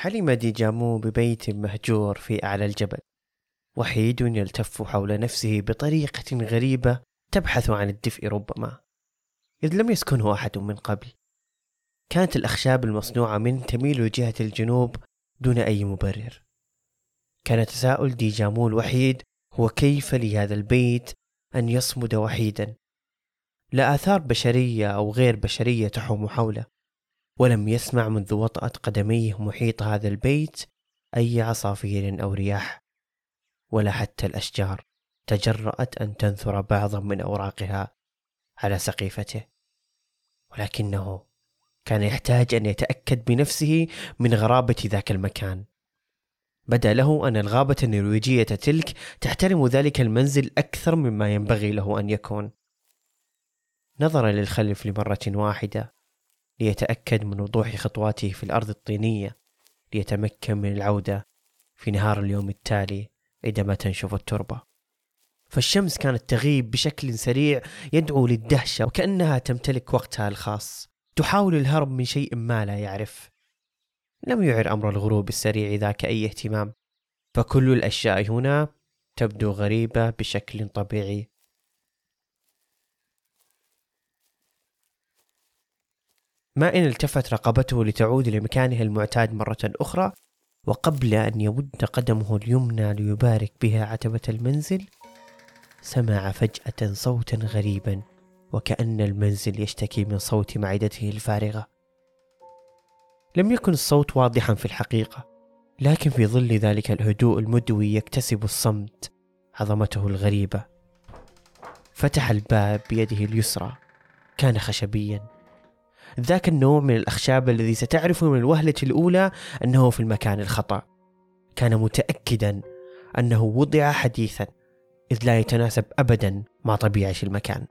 حلم ديجامو ببيت مهجور في أعلى الجبل وحيد يلتف حول نفسه بطريقة غريبة تبحث عن الدفء ربما إذ لم يسكنه أحد من قبل. كانت الأخشاب المصنوعة منه تميل جهة الجنوب دون أي مبرر. كان تساؤل ديجامو الوحيد هو كيف لهذا البيت أن يصمد وحيدا؟ لا آثار بشرية أو غير بشرية تحوم حوله. ولم يسمع منذ وطأت قدميه محيط هذا البيت أي عصافير أو رياح ولا حتى الأشجار تجرأت أن تنثر بعضا من أوراقها على سقيفته. ولكنه كان يحتاج أن يتأكد بنفسه من غرابة ذاك المكان. بدا له أن الغابة النرويجية تلك تحترم ذلك المنزل أكثر مما ينبغي له أن يكون. نظر للخلف لمرة واحدة ليتأكد من وضوح خطواته في الأرض الطينية ليتمكن من العودة في نهار اليوم التالي عندما تنشف التربة. فالشمس كانت تغيب بشكل سريع يدعو للدهشة وكأنها تمتلك وقتها الخاص. تحاول الهرب من شيء ما لا يعرف. لم يعر أمر الغروب السريع ذاك أي اهتمام. فكل الأشياء هنا تبدو غريبة بشكل طبيعي. ما إن التفت رقبته لتعود لمكانها المعتاد مرة أخرى وقبل أن يمد قدمه اليمنى ليبارك بها عتبة المنزل سمع فجأة صوتا غريبا وكأن المنزل يشتكي من صوت معدته الفارغة. لم يكن الصوت واضحا في الحقيقة لكن في ظل ذلك الهدوء المدوي يكتسب الصمت عظمته الغريبة. فتح الباب بيده اليسرى كان خشبيا. ذاك النوع من الأخشاب الذي ستعرف من الوهلة الأولى أنه في المكان الخطأ. كان متأكدا أنه وضع حديثا إذ لا يتناسب أبدا مع طبيعة المكان.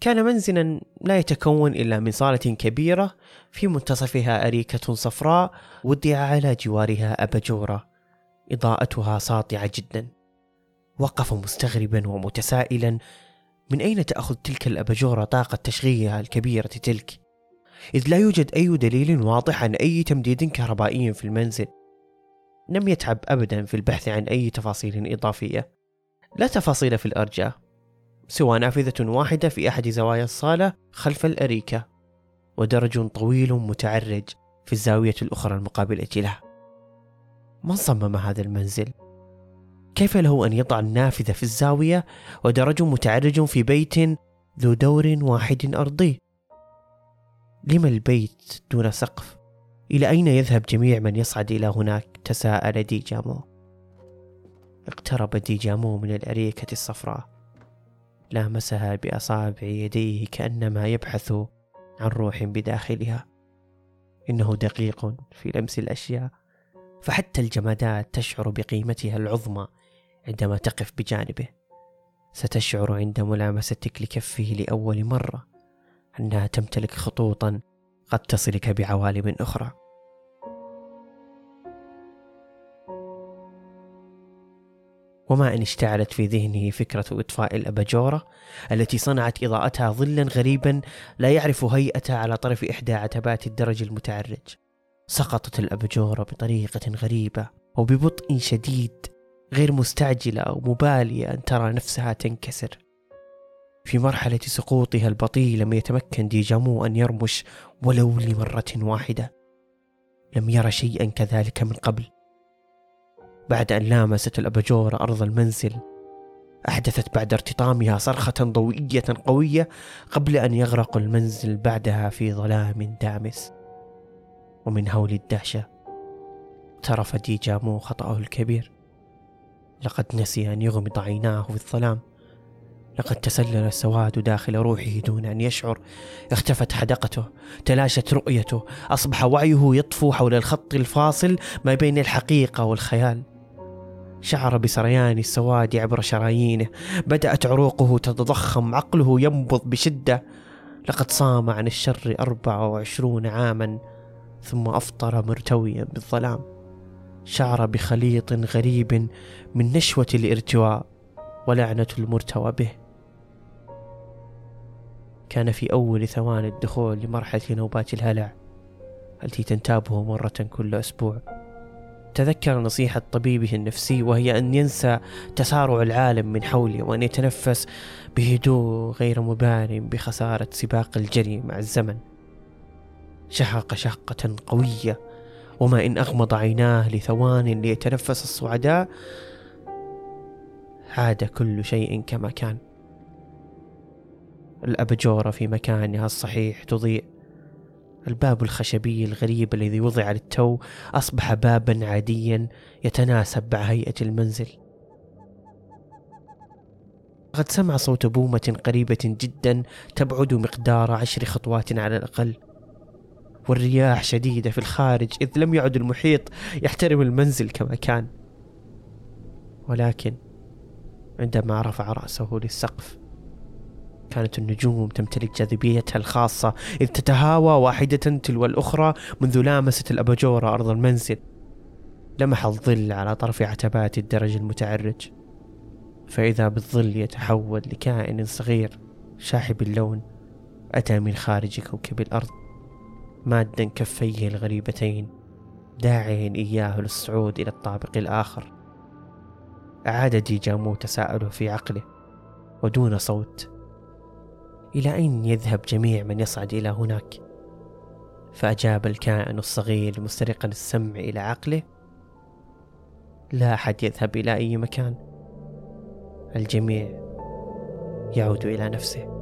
كان منزلا لا يتكون إلا من صالة كبيرة في منتصفها أريكة صفراء ودع على جوارها أبجورة إضاءتها ساطعة جدا. وقف مستغربا ومتسائلا من أين تأخذ تلك الأباجورة طاقة تشغيلها الكبيرة تلك؟ إذ لا يوجد أي دليل واضح عن أي تمديد كهربائي في المنزل لم يتعب أبدا في البحث عن أي تفاصيل إضافية لا تفاصيل في الأرجاء سوى نافذة واحدة في أحد زوايا الصالة خلف الأريكة ودرج طويل متعرج في الزاوية الأخرى المقابلة له من صمم هذا المنزل؟ كيف له أن يضع النافذة في الزاوية ودرج متعرج في بيت ذو دور واحد أرضي؟ لما البيت دون سقف؟ إلى أين يذهب جميع من يصعد إلى هناك؟ تساءل ديجامو اقترب ديجامو من الأريكة الصفراء. لامسها بأصابع يديه كأنما يبحث عن روح بداخلها. إنه دقيق في لمس الأشياء. فحتى الجمادات تشعر بقيمتها العظمى. عندما تقف بجانبه. ستشعر عند ملامستك لكفه لأول مرة أنها تمتلك خطوطا قد تصلك بعوالم أخرى. وما إن اشتعلت في ذهنه فكرة إطفاء الأباجورة التي صنعت إضاءتها ظلا غريبا لا يعرف هيئته على طرف إحدى عتبات الدرج المتعرج. سقطت الأباجورة بطريقة غريبة وببطء شديد. غير مستعجلة أو مبالية أن ترى نفسها تنكسر. في مرحلة سقوطها البطيء لم يتمكن ديجامو أن يرمش ولو لمرة واحدة. لم يرى شيئا كذلك من قبل. بعد أن لامست الأباجورة أرض المنزل أحدثت بعد ارتطامها صرخة ضوئية قوية قبل أن يغرق المنزل بعدها في ظلام دامس. ومن هول الدهشة اقترف ديجامو خطأه الكبير. لقد نسي أن يغمض عيناه في الظلام. لقد تسلل السواد داخل روحه دون أن يشعر. اختفت حدقته تلاشت رؤيته. أصبح وعيه يطفو حول الخط الفاصل ما بين الحقيقة والخيال. شعر بسريان السواد عبر شرايينه. بدأت عروقه تتضخم عقله ينبض بشدة. لقد صام عن الشر أربع وعشرون عاما ثم أفطر مرتويا بالظلام. شعر بخليط غريب من نشوة الارتواء ولعنة المرتوى به. كان في أول ثواني الدخول لمرحلة نوبات الهلع التي تنتابه مرة كل أسبوع. تذكر نصيحة طبيبه النفسي وهي أن ينسى تسارع العالم من حوله وأن يتنفس بهدوء غير مبال بخسارة سباق الجري مع الزمن. شهق شهقة قوية وما إن أغمض عيناه لثوان ليتنفس الصعداء عاد كل شيء كما كان. الأبجورة في مكانها الصحيح تضيء. الباب الخشبي الغريب الذي وضع للتو أصبح بابا عاديا يتناسب مع هيئة المنزل. قد سمع صوت بومة قريبة جدا تبعد مقدار عشر خطوات على الأقل. والرياح شديدة في الخارج إذ لم يعد المحيط يحترم المنزل كما كان. ولكن عندما رفع رأسه للسقف كانت النجوم تمتلك جاذبيتها الخاصة إذ تتهاوى واحدة تلو الأخرى منذ لامست الأباجورة أرض المنزل. لمح الظل على طرف عتبات الدرج المتعرج. فإذا بالظل يتحول لكائن صغير شاحب اللون أتى من خارج كوكب الأرض. مادا كفيه الغريبتين داعيا إياه للصعود إلى الطابق الآخر. أعاد ديجامو تساؤله في عقله ودون صوت إلى أين يذهب جميع من يصعد إلى هناك؟ فأجاب الكائن الصغير مسترقا السمع إلى عقله لا أحد يذهب إلى أي مكان. الجميع يعود إلى نفسه.